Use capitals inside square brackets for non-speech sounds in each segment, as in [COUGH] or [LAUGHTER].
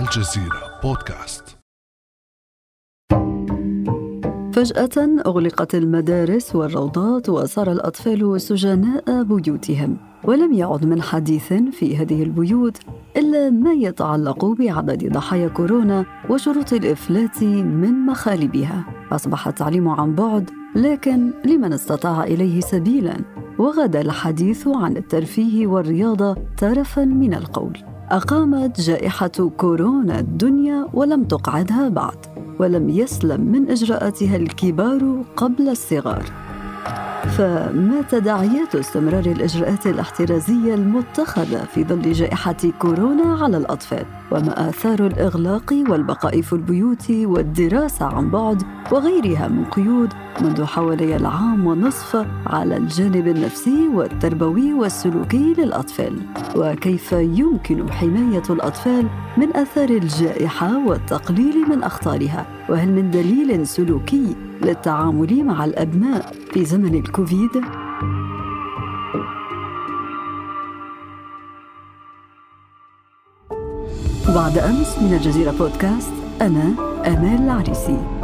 الجزيرة بودكاست. فجأة أغلقت المدارس والروضات وصار الأطفال سجناء بيوتهم ولم يعد من حديث في هذه البيوت إلا ما يتعلق بعدد ضحايا كورونا وشروط الإفلات من مخالبها. أصبح التعليم عن بعد لكن لمن استطاع إليه سبيلا؟ وغدا الحديث عن الترفيه والرياضة ترفا من القول. أقامت جائحة كورونا الدنيا ولم تقعدها بعد ولم يسلم من إجراءاتها الكبار قبل الصغار. فما تداعيات استمرار الإجراءات الاحترازية المتخذة في ظل جائحة كورونا على الأطفال؟ وما آثار الإغلاق والبقاء في البيوت والدراسة عن بعد وغيرها من قيود منذ حوالي العام ونصف على الجانب النفسي والتربوي والسلوكي للأطفال وكيف يمكن حماية الأطفال من آثار الجائحة والتقليل من أخطارها وهل من دليل سلوكي للتعامل مع الأبناء في زمن الكوفيد؟ بعد أمس من الجزيرة بودكاست أنا آمال العريسي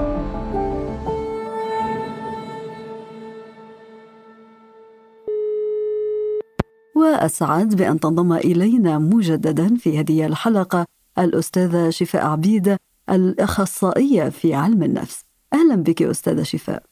وأسعد بأن تنضم إلينا مجددا في هذه الحلقة الأستاذة شفاء عبيد الأخصائية في علم النفس أهلا بك أستاذة شفاء.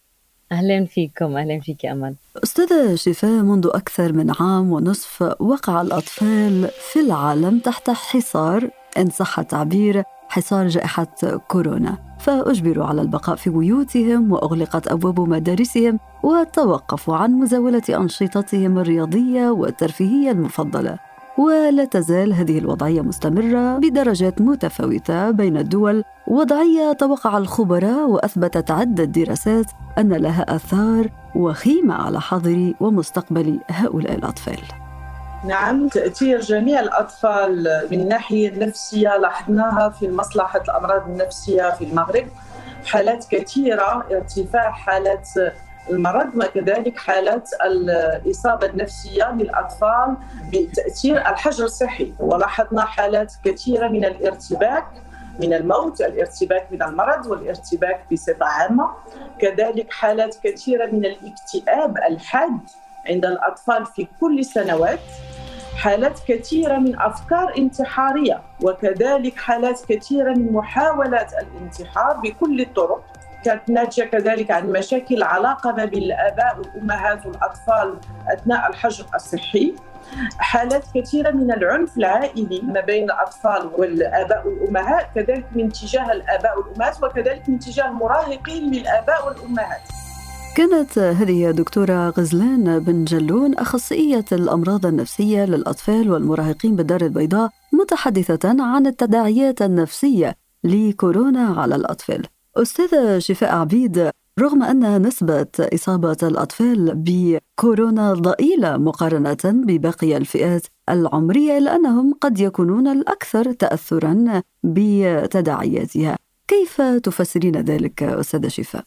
أهلا فيكم أهلا فيك أمل. أستاذة شفاء منذ أكثر من عام ونصف وقع الأطفال في العالم تحت حصار إن صح التعبير حصار جائحة كورونا. فأجبروا على البقاء في بيوتهم وأغلقت أبواب مدارسهم وتوقفوا عن مزاولة أنشطتهم الرياضية والترفيهية المفضلة. ولا تزال هذه الوضعية مستمرة بدرجات متفاوتة بين الدول. وضعية توقع الخبراء وأثبتت عدة دراسات أن لها آثار وخيمة على حاضر ومستقبل هؤلاء الأطفال. نعم تأثير جميع الأطفال من الناحية النفسية لاحظناها في مصلحة الأمراض النفسية في المغرب. حالات كثيرة ارتفاع حالات المرض وكذلك حالات الإصابة النفسية للأطفال بتأثير الحجر الصحي. ولاحظنا حالات كثيرة من الارتباك من الموت الارتباك من المرض والارتباك بصفة عامة. كذلك حالات كثيرة من الاكتئاب الحاد عند الأطفال في كل السنوات. حالات كثيرة من أفكار انتحارية وكذلك حالات كثيرة من محاولات الانتحار بكل الطرق. كانت ناتجة كذلك عن مشاكل علاقة ما بين الآباء والأمهات والأطفال أثناء الحجر الصحي. حالات كثيرة من العنف العائلي ما بين الأطفال والآباء والأمهات كذلك من تجاه الآباء والأمهات وكذلك من تجاه المراهقين للآباء والأمهات. كانت هذه دكتورة غزلان بن جلون أخصائية الأمراض النفسية للأطفال والمراهقين بالدار البيضاء متحدثة عن التداعيات النفسية لكورونا على الأطفال. أستاذة شفاء عبيد رغم أن نسبة إصابة الأطفال بكورونا ضئيلة مقارنة بباقي الفئات العمرية إلا أنهم قد يكونون الأكثر تأثرا بتداعياتها كيف تفسرين ذلك أستاذة شفاء؟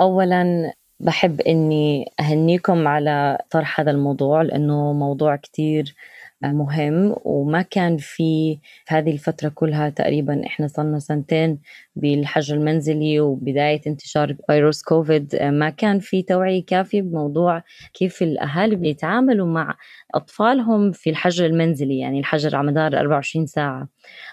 أولا بحب إني أهنيكم على طرح هذا الموضوع لأنه موضوع كتير مهم وما كان في هذه الفترة كلها تقريبا إحنا صرنا سنتين بالحجر المنزلي وبداية انتشار فيروس كوفيد ما كان في توعية كافية بموضوع كيف الأهالي بيتعاملوا مع أطفالهم في الحجر المنزلي يعني الحجر على مدار 24 ساعة.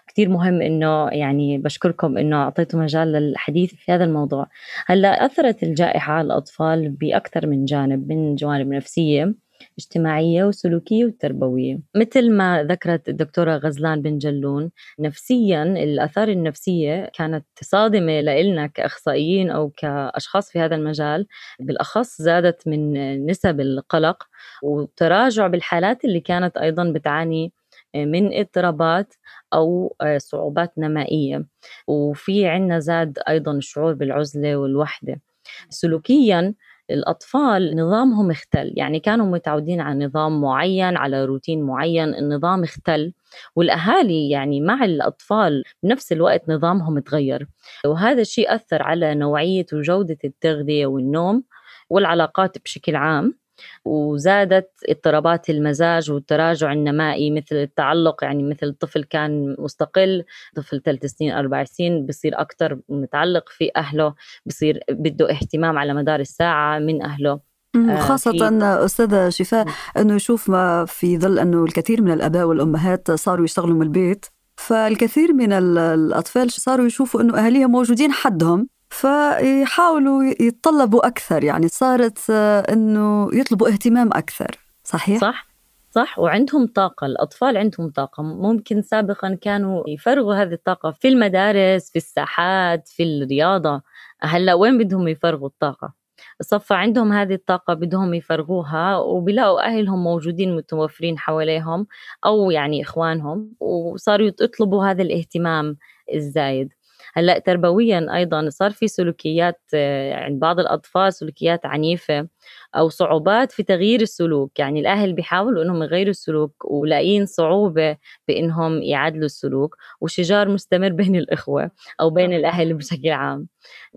كتير مهم إنه يعني بشكركم إنه أعطيتوا مجال للحديث في هذا الموضوع. هلأ أثرت الجائحة على الأطفال بأكثر من جانب من جوانب نفسية. اجتماعية وسلوكية وتربوية مثل ما ذكرت الدكتورة غزلان بن جلون نفسيا الآثار النفسية كانت صادمة لإلنا كأخصائيين أو كأشخاص في هذا المجال بالأخص زادت من نسب القلق وتراجع بالحالات اللي كانت أيضا بتعاني من اضطرابات أو صعوبات نمائية. وفي عنا زاد أيضا الشعور بالعزلة والوحدة. سلوكيا الأطفال نظامهم اختل. يعني كانوا متعودين على نظام معين على روتين معين النظام اختل. والأهالي يعني مع الأطفال بنفس الوقت نظامهم تغير وهذا الشيء أثر على نوعية وجودة التغذية والنوم والعلاقات بشكل عام. وزادت اضطرابات المزاج والتراجع النمائي مثل التعلق يعني مثل الطفل كان مستقل طفل ثلاث سنين أربع سنين بصير أكثر متعلق في أهله بصير بده اهتمام على مدار الساعة من أهله. آه، خاصة أستاذة شفاء أنه يشوف ما في ظل أنه الكثير من الآباء والأمهات صاروا يشتغلوا من البيت فالكثير من الأطفال صاروا يشوفوا أنه أهاليهم موجودين حدهم. فيحاولوا يتطلبوا أكثر يعني صارت آه، أنه يطلبوا اهتمام أكثر صحيح؟ صح صح. وعندهم طاقة الأطفال عندهم طاقة. ممكن سابقا كانوا يفرغوا هذه الطاقة في المدارس في الساحات في الرياضة. هلأ وين بدهم يفرغوا الطاقة؟ صفى عندهم هذه الطاقة بدهم يفرغوها وبيلاقوا أهلهم موجودين متوفرين حواليهم أو يعني إخوانهم وصاروا يطلبوا هذا الاهتمام الزايد. هلأ تربويا أيضا صار في سلوكيات آه، عند بعض الأطفال سلوكيات عنيفة أو صعوبات في تغيير السلوك. يعني الأهل بيحاولوا إنهم يغيروا السلوك ولاقيين صعوبة بإنهم يعدلوا السلوك وشجار مستمر بين الإخوة أو بين الأهل بشكل عام.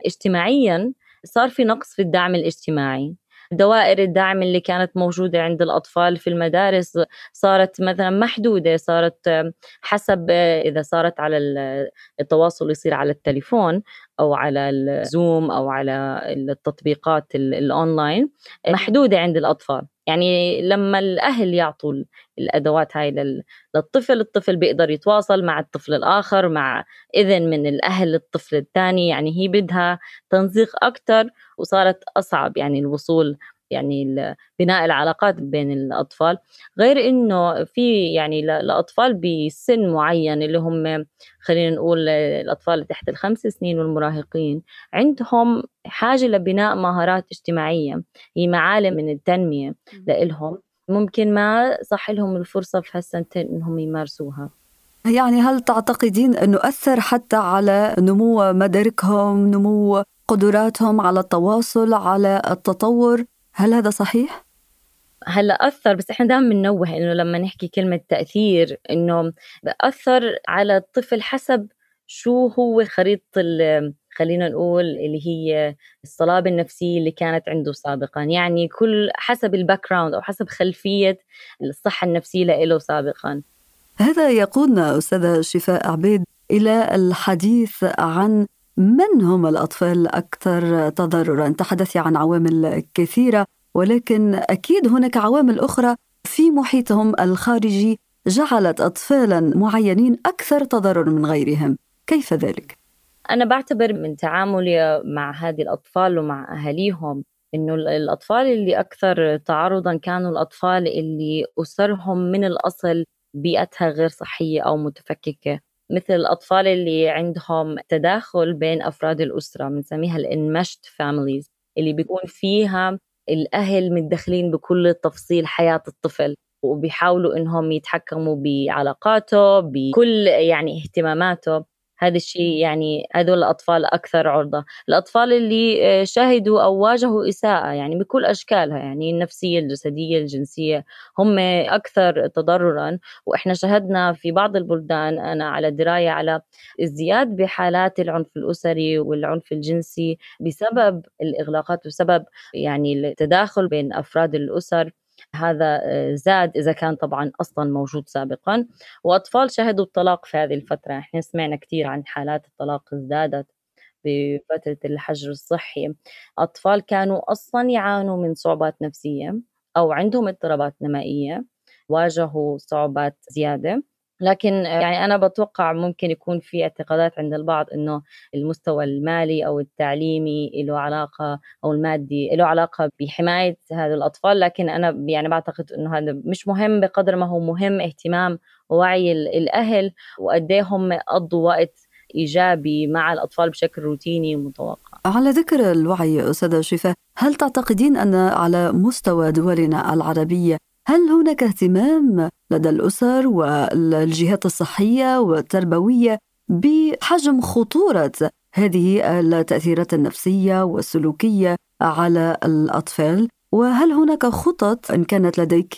اجتماعيا صار في نقص في الدعم الاجتماعي. دوائر الدعم اللي كانت موجودة عند الأطفال في المدارس صارت مثلا محدودة صارت حسب إذا صارت على التواصل يصير على التليفون أو على الزوم أو على التطبيقات الأونلاين محدودة عند الأطفال. يعني لما الأهل يعطوا الأدوات هاي للطفل الطفل بيقدر يتواصل مع الطفل الآخر مع إذن من الأهل الطفل الثاني يعني هي بدها تنسيق أكثر وصارت أصعب يعني الوصول يعني بناء العلاقات بين الأطفال. غير إنه في يعني الأطفال بسن معين اللي هم خلينا نقول الأطفال اللي تحت الخمس سنين والمراهقين عندهم حاجة لبناء مهارات اجتماعية هي معالم من التنمية لإلهم. ممكن ما صح لهم الفرصة في هالسنتين إنهم يمارسوها. يعني هل تعتقدين أنه أثر حتى على نمو مداركهم نمو قدراتهم على التواصل على التطور؟ هل هذا صحيح؟ هلا أثر بس إحنا دائما بننوه إنه لما نحكي كلمة تأثير إنه أثر على الطفل حسب شو هو خريطة خلينا نقول اللي هي الصلابة النفسية اللي كانت عنده سابقا يعني كل حسب ال background أو حسب خلفية الصحة النفسية له سابقا هذا يقودنا أستاذة شفاء عبيد إلى الحديث عن من هم الأطفال الأكثر تضررا؟ تحدثي عن عوامل كثيرة ولكن أكيد هناك عوامل أخرى في محيطهم الخارجي جعلت أطفالا معينين أكثر تضرر من غيرهم كيف ذلك؟ أنا بعتبر من تعاملي مع هذه الأطفال ومع أهاليهم إنه الأطفال اللي أكثر تعرضا كانوا الأطفال اللي أسرهم من الأصل بيئتها غير صحية أو متفككة مثل الأطفال اللي عندهم تداخل بين أفراد الأسرة بنسميها الانمشت فاميليز اللي بيكون فيها الأهل متدخلين بكل تفصيل حياة الطفل وبيحاولوا إنهم يتحكموا بعلاقاته بكل يعني اهتماماته. هذا الشيء يعني هذول الأطفال أكثر عرضة. الأطفال اللي آه، شهدوا أو واجهوا إساءة يعني بكل أشكالها يعني النفسية الجسدية الجنسية هم أكثر تضررا. وإحنا شهدنا في بعض البلدان أنا على دراية على ازدياد بحالات العنف الأسري والعنف الجنسي بسبب الإغلاقات وسبب يعني التداخل بين أفراد الأسر. هذا آه، زاد إذا كان طبعا أصلا موجود سابقا. وأطفال شهدوا الطلاق في هذه الفترة. إحنا سمعنا كثير عن حالات الطلاق ازدادت بفترة الحجر الصحي. أطفال كانوا أصلا يعانوا من صعوبات نفسية أو عندهم اضطرابات نمائية واجهوا صعوبات زيادة. لكن يعني أنا بتوقع ممكن يكون في اعتقادات عند البعض إنه المستوى المالي أو التعليمي له علاقة أو المادي له علاقة بحماية هذا الأطفال لكن أنا يعني بعتقد إنه هذا مش مهم بقدر ما هو مهم اهتمام ووعي الأهل وقد إيه هم قضوا وقت إيجابي مع الأطفال بشكل روتيني ومتوقع. على ذكر الوعي أستاذة شفاء، هل تعتقدين أن على مستوى دولنا العربية هل هناك اهتمام لدى الأسر والجهات الصحية والتربوية بحجم خطورة هذه التأثيرات النفسية والسلوكية على الأطفال؟ وهل هناك خطط إن كانت لديك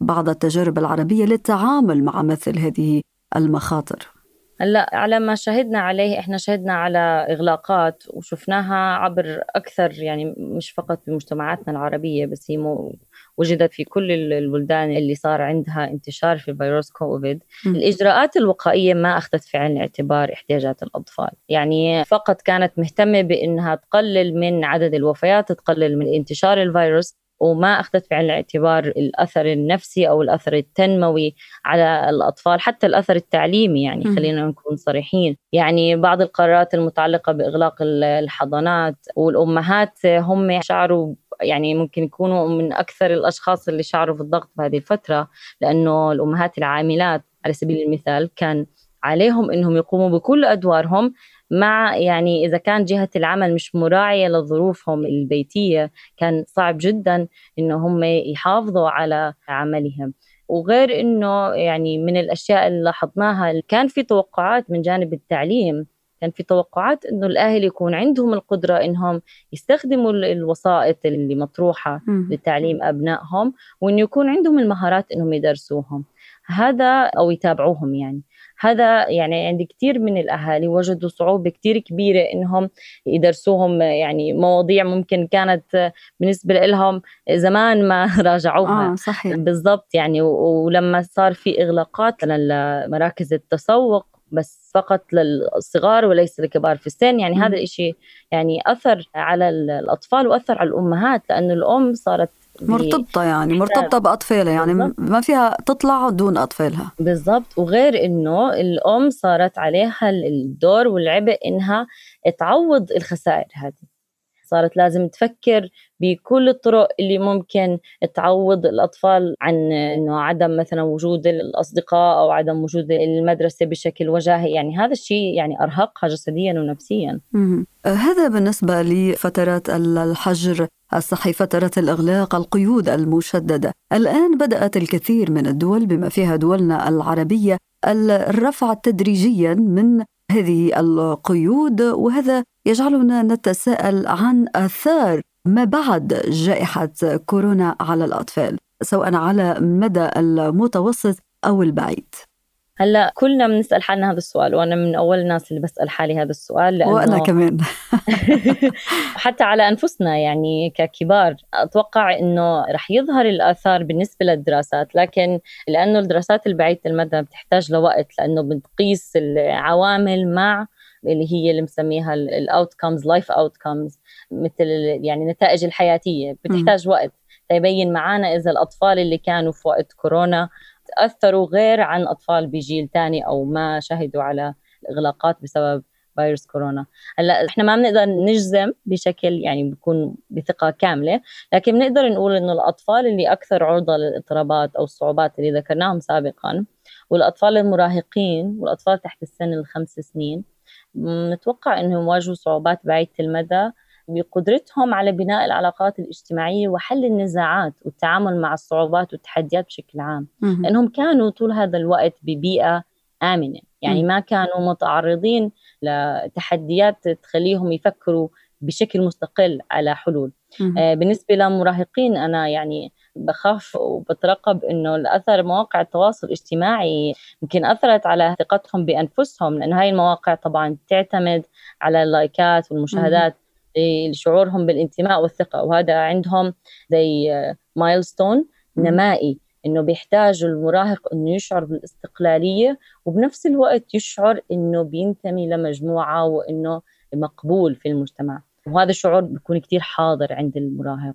بعض التجارب العربية للتعامل مع مثل هذه المخاطر؟ هلا على ما شهدنا عليه إحنا شهدنا على إغلاقات وشفناها عبر أكثر يعني مش فقط بمجتمعاتنا العربية بس هي مو وجدت في كل البلدان اللي صار عندها انتشار في فيروس كوفيد. الإجراءات الوقائية ما أخذت في عين الاعتبار احتياجات الأطفال. يعني فقط كانت مهتمة بأنها تقلل من عدد الوفيات تقلل من انتشار الفيروس وما أخذت في عين الاعتبار الأثر النفسي أو الأثر التنموي على الأطفال حتى الأثر التعليمي يعني خلينا نكون صريحين. يعني بعض القرارات المتعلقة بإغلاق الحضانات والأمهات هم شعروا يعني ممكن يكونوا من أكثر الأشخاص اللي شعروا بالضغط بهذه الفترة لأنه الأمهات العاملات على سبيل المثال كان عليهم إنهم يقوموا بكل أدوارهم مع يعني إذا كان جهة العمل مش مراعية لظروفهم البيتية كان صعب جدا إنه هم يحافظوا على عملهم. وغير إنه يعني من الأشياء اللي لاحظناها كان في توقعات من جانب التعليم كان في توقعات إنه الأهل يكون عندهم القدرة إنهم يستخدموا الوسائط اللي مطروحة لتعليم أبنائهم وإنه يكون عندهم المهارات إنهم يدرسوهم. هذا أو يتابعوهم يعني. هذا يعني عند كثير من الأهالي وجدوا صعوبة كثير كبيرة إنهم يدرسوهم يعني مواضيع ممكن كانت بالنسبة لهم زمان ما [LAUGHS] راجعوها. آه صحيح. بالضبط يعني ولما صار في إغلاقات لمراكز التسوق بس فقط للصغار وليس لكبار في السن يعني م. هذا الشيء يعني أثر على الأطفال وأثر على الأمهات لأنه الأم صارت مرتبطة يعني مرتبطة بأطفالها يعني بالزبط. ما فيها تطلع دون أطفالها بالضبط وغير إنه الأم صارت عليها الدور والعبء إنها تعوض الخسائر هذه صارت لازم تفكر بكل الطرق اللي ممكن تعوض الأطفال عن أنه عدم مثلا وجود الأصدقاء أو عدم وجود المدرسة بشكل وجاهي. يعني هذا الشيء يعني أرهقها جسديا ونفسيا. هذا بالنسبة لفترات الحجر الصحي فترة الإغلاق القيود المشددة. الآن بدأت الكثير من الدول بما فيها دولنا العربية الرفع تدريجيا من هذه القيود وهذا يجعلنا نتساءل عن آثار ما بعد جائحة كورونا على الأطفال سواء على المدى المتوسط أو البعيد. هلا كلنا بنسأل حالنا هذا السؤال وأنا من أول الناس اللي بسأل حالي هذا السؤال لأنه وأنا [LAUGHS] كمان. حتى على أنفسنا يعني ككبار أتوقع إنه رح يظهر الآثار بالنسبة للدراسات لكن لأنه الدراسات البعيدة المدى بتحتاج لوقت لأنه بتقيس العوامل مع اللي هي اللي مسميها ال outcomes life outcomes مثل يعني النتائج الحياتية بتحتاج وقت. تبين معنا إذا الأطفال اللي كانوا في وقت كورونا تأثروا غير عن أطفال بجيل ثاني أو ما شهدوا على الإغلاقات بسبب فيروس كورونا. هلأ إحنا ما بنقدر نجزم بشكل يعني بيكون بثقة كاملة لكن بنقدر نقول إنه الأطفال اللي أكثر عرضة للاضطرابات أو الصعوبات اللي ذكرناهم سابقا والأطفال المراهقين والأطفال تحت السن الخمس سنين نتوقع إنهم يواجهوا صعوبات بعيدة المدى بقدرتهم على بناء العلاقات الاجتماعية وحل النزاعات والتعامل مع الصعوبات والتحديات بشكل عام. لأنهم كانوا طول هذا الوقت ببيئة آمنة. يعني ما كانوا متعرضين لتحديات تخليهم يفكروا بشكل مستقل على حلول. آه بالنسبة للمراهقين أنا يعني بخاف وبترقب إنه الأثر مواقع التواصل الاجتماعي يمكن أثرت على ثقتهم بأنفسهم لأنه هاي المواقع طبعا تعتمد على اللايكات والمشاهدات. لشعورهم بالانتماء والثقة. وهذا عندهم زي مايلستون نمائي إنه بيحتاج المراهق إنه يشعر بالاستقلالية وبنفس الوقت يشعر إنه بينتمي لمجموعة وإنه مقبول في المجتمع. وهذا الشعور بيكون كثير حاضر عند المراهق.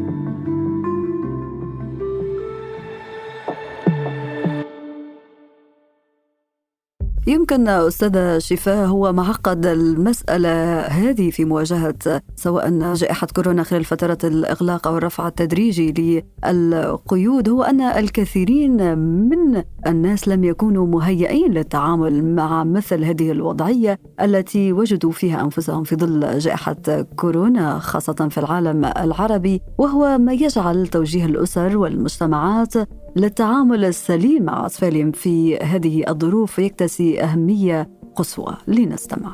يمكن أستاذة شفاء هو معقد المسألة هذه في مواجهة سواء جائحة كورونا خلال فترة الإغلاق أو الرفع التدريجي للقيود هو أن الكثيرين من الناس لم يكونوا مهيئين للتعامل مع مثل هذه الوضعية التي وجدوا فيها أنفسهم في ظل جائحة كورونا خاصة في العالم العربي وهو ما يجعل توجيه الأسر والمجتمعات للتعامل السليم مع أطفالهم في هذه الظروف يكتسي أهمية قصوى لنستمع.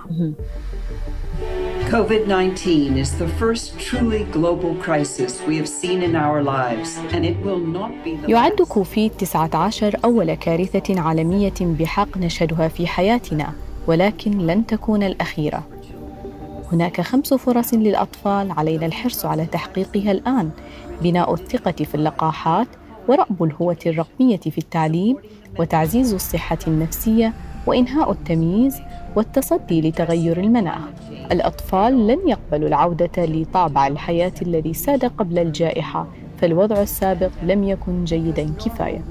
COVID-19 is the first truly global crisis we have seen in our lives and it will not be the يعد كوفيد 19 أول كارثة عالمية بحق نشهدها في حياتنا ولكن لن تكون الأخيرة. هناك خمس فرص للأطفال علينا الحرص على تحقيقها الآن. بناء الثقة في اللقاحات ورأب الهوة الرقمية في التعليم وتعزيز الصحة النفسية وإنهاء التمييز والتصدي لتغير المناخ الأطفال لن يقبلوا العودة لطابع الحياة الذي ساد قبل الجائحة فالوضع السابق لم يكن جيدا كفاية.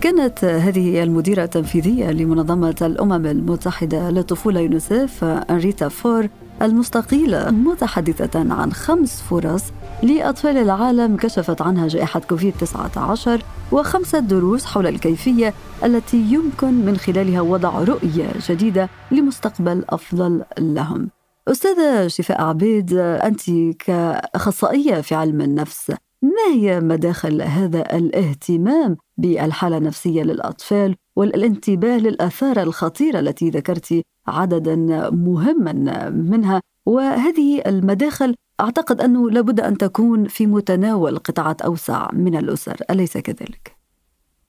كانت هذه المديرة التنفيذية لمنظمة الأمم المتحدة للطفولة يونيسيف أنريتا فور المستقيلة متحدثة عن خمس فرص لأطفال العالم كشفت عنها جائحة كوفيد 19 وخمسة دروس حول الكيفية التي يمكن من خلالها وضع رؤية جديدة لمستقبل أفضل لهم. أستاذة شفاء عبيد أنت كأخصائية في علم النفس ما هي مداخل هذا الاهتمام بالحالة النفسية للأطفال والانتباه للآثار الخطيرة التي ذكرت عددا مهما منها وهذه المداخل أعتقد أنه لابد أن تكون في متناول قطاعات أوسع من الأسر أليس كذلك؟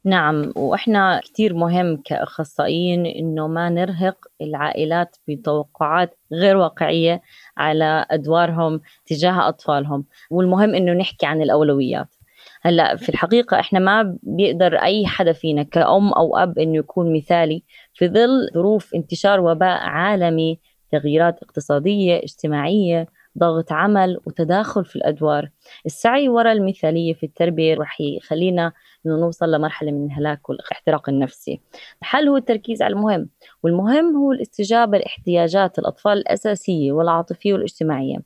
نعم وإحنا كتير مهم كأخصائيين إنه ما نرهق العائلات بتوقعات غير واقعية على أدوارهم تجاه أطفالهم والمهم إنه نحكي عن الأولويات هلأ في الحقيقة إحنا ما بيقدر أي حدا فينا كأم أو أب إنه يكون مثالي في ظل ظروف انتشار وباء عالمي تغييرات اقتصادية اجتماعية ضغط عمل وتداخل في الأدوار. السعي وراء المثالية في التربية رح يخلينا إنه نوصل لمرحلة من الهلاك والاحتراق النفسي. الحل هو التركيز على المهم والمهم هو الاستجابة لاحتياجات الأطفال الأساسية والعاطفية والاجتماعية.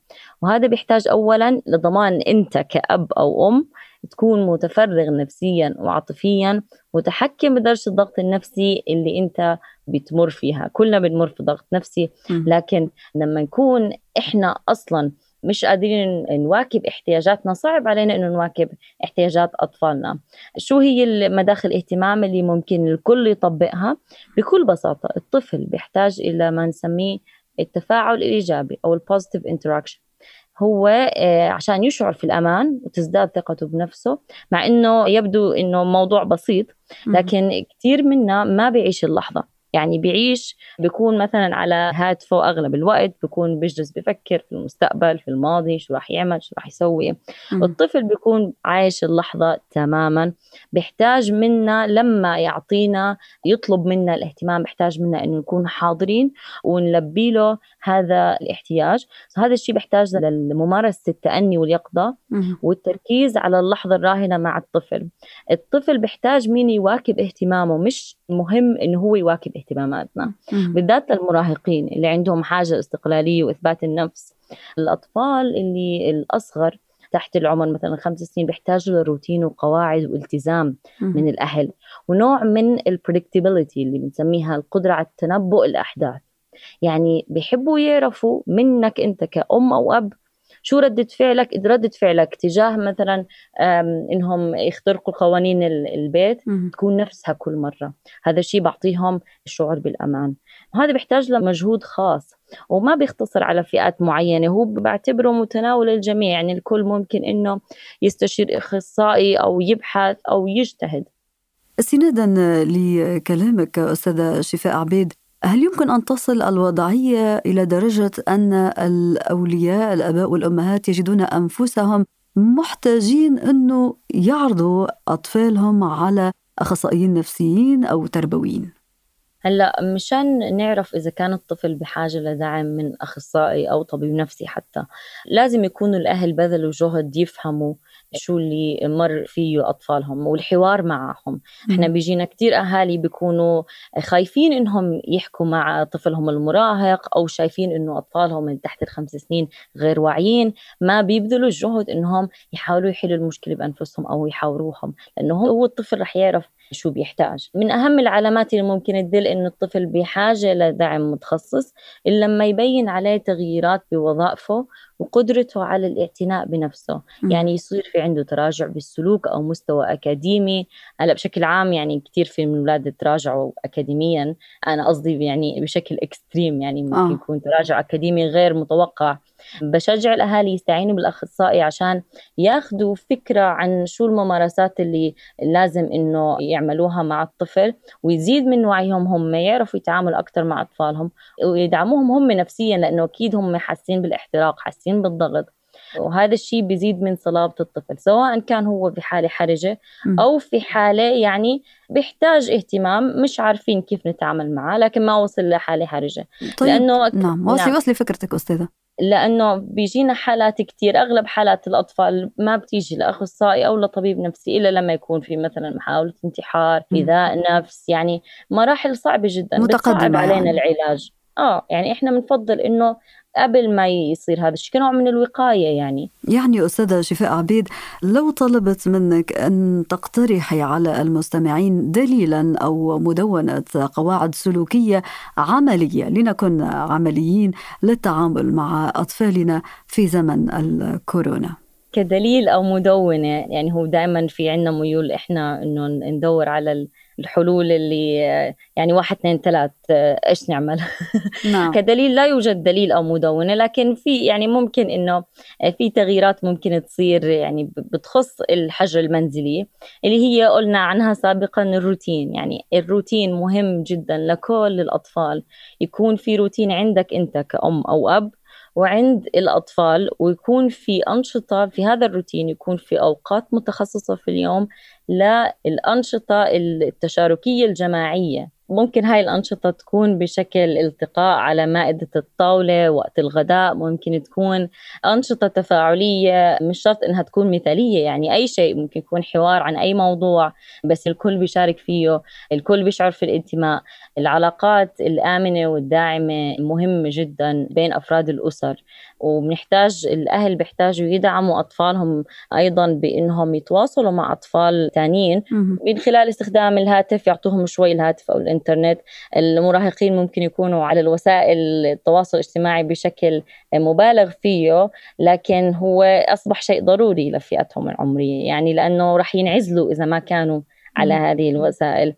وهذا بيحتاج أولا لضمان أنت كأب أو أم تكون متفرغ نفسيا وعاطفيا متحكم بدرجة الضغط النفسي اللي أنت بتمر فيها. كلنا بنمر في ضغط نفسي لكن لما نكون إحنا أصلا مش قادرين نواكب احتياجاتنا صعب علينا إنه نواكب احتياجات أطفالنا. شو هي مداخل الاهتمام اللي ممكن الكل يطبقها؟ بكل بساطة الطفل بيحتاج إلى ما نسميه التفاعل الإيجابي أو ال positive interaction هو آه، عشان يشعر في الأمان وتزداد ثقته بنفسه مع أنه يبدو أنه موضوع بسيط لكن كثير منا ما بيعيش اللحظة. يعني بيعيش بيكون مثلا على هاتفه أغلب الوقت بيكون بيجلس بفكر في المستقبل في الماضي شو راح يعمل شو راح يسوي. م. الطفل بيكون عايش اللحظة تماما بيحتاج منا لما يعطينا يطلب منا الاهتمام بيحتاج منا إنه نكون حاضرين ونلبي له هذا الاحتياج. هذا الشيء بيحتاج لممارسه التأني واليقظة والتركيز على اللحظة الراهنة مع الطفل. الطفل بيحتاج مين يواكب اهتمامه مش مهم إنه هو يواكب اهتماماتنا. بالذات المراهقين اللي عندهم حاجة استقلالية وإثبات النفس. الأطفال اللي الأصغر تحت العمر مثلا خمس سنين بيحتاجوا لروتين وقواعد والتزام من الأهل. ونوع من البريدكتابيلتي اللي بنسميها القدرة على تنبؤ الأحداث. يعني بيحبوا يعرفوا منك أنت كأم أو أب شو ردة فعلك؟ ردة فعلك تجاه مثلا إنهم يخترقوا قوانين البيت تكون نفسها كل مرة. هذا الشيء بعطيهم الشعور بالأمان. وهذا بيحتاج لمجهود خاص وما بيختصر على فئات معينة. هو بعتبره متناول الجميع يعني الكل ممكن إنه يستشير أخصائي أو يبحث أو يجتهد. استنادا لكلامك أستاذة شفاء عبيد هل يمكن أن تصل الوضعية إلى درجة أن الأولياء الآباء والأمهات يجدون أنفسهم محتاجين أنه يعرضوا أطفالهم على أخصائيين نفسيين أو تربويين؟ هلأ مشان نعرف إذا كان الطفل بحاجة لدعم من أخصائي أو طبيب نفسي حتى لازم يكونوا الأهل بذلوا جهد يفهموا شو اللي مر فيه أطفالهم والحوار معهم. إحنا بيجينا كتير أهالي بيكونوا خايفين إنهم يحكوا مع طفلهم المراهق أو شايفين إنه أطفالهم من تحت الخمس سنين غير واعيين. ما بيبذلوا الجهد إنهم يحاولوا يحلوا المشكلة بأنفسهم أو يحاوروهم لأنه هو الطفل رح يعرف شو بيحتاج. من أهم العلامات اللي ممكن تدل إنه الطفل بحاجة لدعم متخصص لما يبين عليه تغييرات بوظائفه وقدرته على الاعتناء بنفسه م. يعني يصير في عنده تراجع بالسلوك أو مستوى أكاديمي هلأ بشكل عام يعني كثير في من الأولاد تراجعوا أكاديميا أنا قصدي يعني بشكل إكستريم يعني ممكن آه. يكون تراجع أكاديمي غير متوقع بشجع الأهالي يستعينوا بالأخصائي عشان ياخذوا فكرة عن شو الممارسات اللي لازم إنه يعملوها مع الطفل ويزيد من وعيهم هم يعرفوا يتعاملوا أكثر مع أطفالهم ويدعموهم هم نفسيا لأنه أكيد هم حاسين بالإحتراق حاسين بالضغط. وهذا الشيء بيزيد من صلابة الطفل سواء كان هو في حالة حرجة أو في حالة يعني بيحتاج اهتمام مش عارفين كيف نتعامل معه لكن ما وصل لحالة حرجة. طيب لأنه نعم وصلي نعم. وصلي فكرتك أستاذة. لأنه بيجينا حالات كثير أغلب حالات الأطفال ما بتيجي لأخصائي أو لطبيب نفسي إلا لما يكون في مثلا محاولة انتحار ايذاء نفس يعني مراحل صعبة جدا متقدمة علينا يعني. العلاج. آه يعني إحنا بنفضل إنه قبل ما يصير هذا الشيء كنوع من الوقاية يعني. يعني أستاذة شفاء عبيد لو طلبت منك أن تقترحي على المستمعين دليلا أو مدونة قواعد سلوكية عملية لنكن عمليين للتعامل مع أطفالنا في زمن الكورونا. كدليل أو مدونة يعني هو دائما في عنا ميول إحنا إنه ندور على الحلول اللي يعني واحد اثنين ثلاث إيش نعمل [LAUGHS] نعم. كدليل لا يوجد دليل أو مدونة لكن في يعني ممكن إنه في تغييرات ممكن تصير يعني بتخص الحجر المنزلي اللي هي قلنا عنها سابقا الروتين يعني الروتين مهم جدا لكل الأطفال يكون في روتين عندك أنت كأم أو أب وعند الأطفال ويكون في أنشطة في هذا الروتين يكون في أوقات متخصصة في اليوم للأنشطة التشاركية الجماعية. ممكن هاي الأنشطة تكون بشكل التقاء على مائدة الطاولة وقت الغداء ممكن تكون أنشطة تفاعلية مش شرط إنها تكون مثالية يعني أي شيء ممكن يكون حوار عن أي موضوع بس الكل بيشارك فيه الكل بيشعر في الانتماء. العلاقات الآمنة والداعمة مهمة جدا بين أفراد الأسر. وبنحتاج الأهل بيحتاجوا يدعموا أطفالهم أيضا بأنهم يتواصلوا مع أطفال ثانيين من خلال استخدام الهاتف يعطوهم شوي الهاتف أو الإنترنت. المراهقين ممكن يكونوا على الوسائل التواصل الاجتماعي بشكل مبالغ فيه لكن هو أصبح شيء ضروري لفئتهم العمرية يعني لأنه رح ينعزلوا إذا ما كانوا على هذه الوسائل.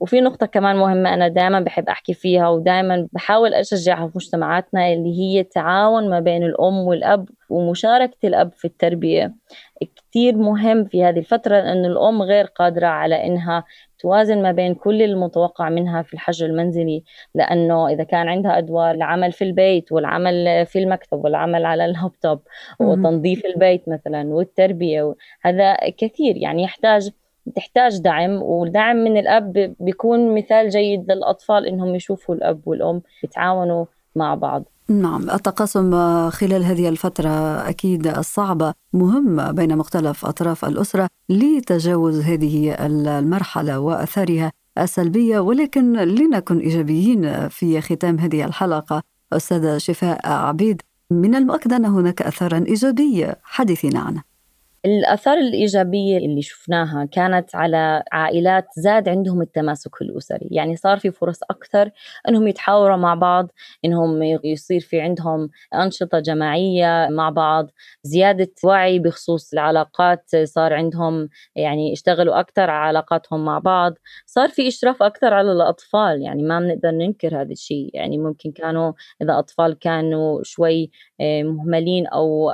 وفي نقطة كمان مهمة أنا دائما بحب أحكي فيها ودائما بحاول أشجعها في مجتمعاتنا اللي هي التعاون ما بين الأم والأب ومشاركة الأب في التربية. كثير مهم في هذه الفترة لأن الأم غير قادرة على إنها توازن ما بين كل المتوقع منها في الحجر المنزلي لأنه إذا كان عندها أدوار العمل في البيت والعمل في المكتب والعمل على اللابتوب وتنظيف البيت مثلا والتربية هذا كثير يعني يحتاج تحتاج دعم والدعم من الأب بيكون مثال جيد للأطفال إنهم يشوفوا الأب والأم يتعاونوا مع بعض. نعم التقاسم خلال هذه الفترة أكيد الصعبة مهم بين مختلف أطراف الأسرة لتجاوز هذه المرحلة وأثارها السلبية ولكن لنكن إيجابيين في ختام هذه الحلقة. أستاذة شفاء عبيد من المؤكد أن هناك أثارا إيجابية حدثينا عنها الآثار الإيجابية اللي شفناها كانت على عائلات زاد عندهم التماسك الأسري. يعني صار في فرص أكثر أنهم يتحاوروا مع بعض أنهم يصير في عندهم أنشطة جماعية مع بعض. زيادة وعي بخصوص العلاقات صار عندهم يعني اشتغلوا أكثر على علاقاتهم مع بعض. صار في إشراف أكثر على الأطفال يعني ما بنقدر ننكر هذا الشيء. يعني ممكن كانوا إذا أطفال كانوا شوي آه، مهملين أو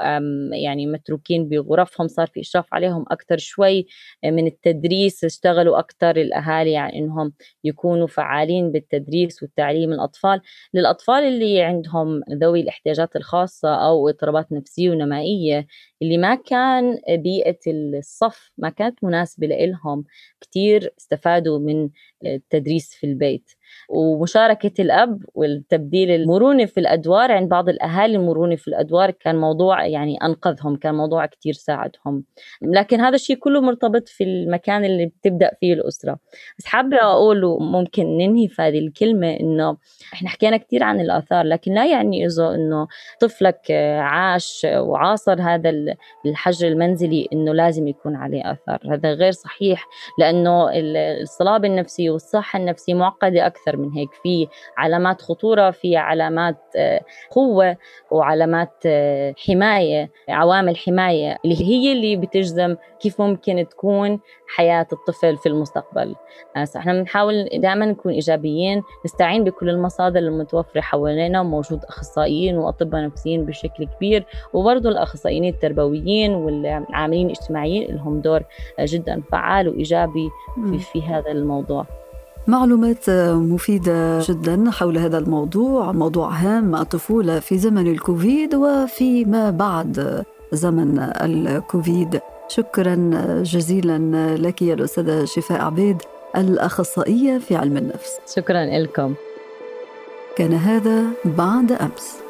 يعني متروكين بغرفهم صار في إشراف عليهم أكثر شوي من التدريس اشتغلوا أكثر الأهالي يعني إنهم يكونوا فعالين بالتدريس والتعليم الأطفال. للأطفال اللي عندهم ذوي الاحتياجات الخاصة أو اضطرابات نفسية ونمائية اللي ما كان بيئة الصف ما كانت مناسبة لهم كتير استفادوا من التدريس في البيت. ومشاركة الأب والتبديل المرونة في الأدوار عند بعض الأهالي المرونة في الأدوار كان موضوع يعني أنقذهم كان موضوع كتير ساعدهم. لكن هذا الشيء كله مرتبط في المكان اللي بتبدأ فيه الأسرة. بس حابة أقول وممكن ننهي في هذه الكلمة إنه إحنا حكينا كتير عن الآثار لكن لا يعني إذا إنه طفلك عاش وعاصر هذا الحجر المنزلي إنه لازم يكون عليه آثار. هذا غير صحيح لأنه الصلابة النفسية والصحة النفسية معقدة أكثر من هيك. في علامات خطورة في علامات آه، قوة وعلامات آه، حماية عوامل حماية اللي هي اللي بتجزم كيف ممكن تكون حياة الطفل في المستقبل. إحنا بنحاول دائما نكون إيجابيين نستعين بكل المصادر المتوفرة حوالينا موجود أخصائيين وأطباء نفسيين بشكل كبير وبرضه الأخصائيين التربويين والعاملين الاجتماعيين لهم دور جدا فعال وإيجابي في, في هذا الموضوع. معلومات مفيدة جدا حول هذا الموضوع موضوع هام الطفولة في زمن الكوفيد وفيما بعد زمن الكوفيد. شكرا جزيلا لك يا الأستاذة شفاء عبيد الأخصائية في علم النفس. شكرا لكم كان هذا بعد أمس.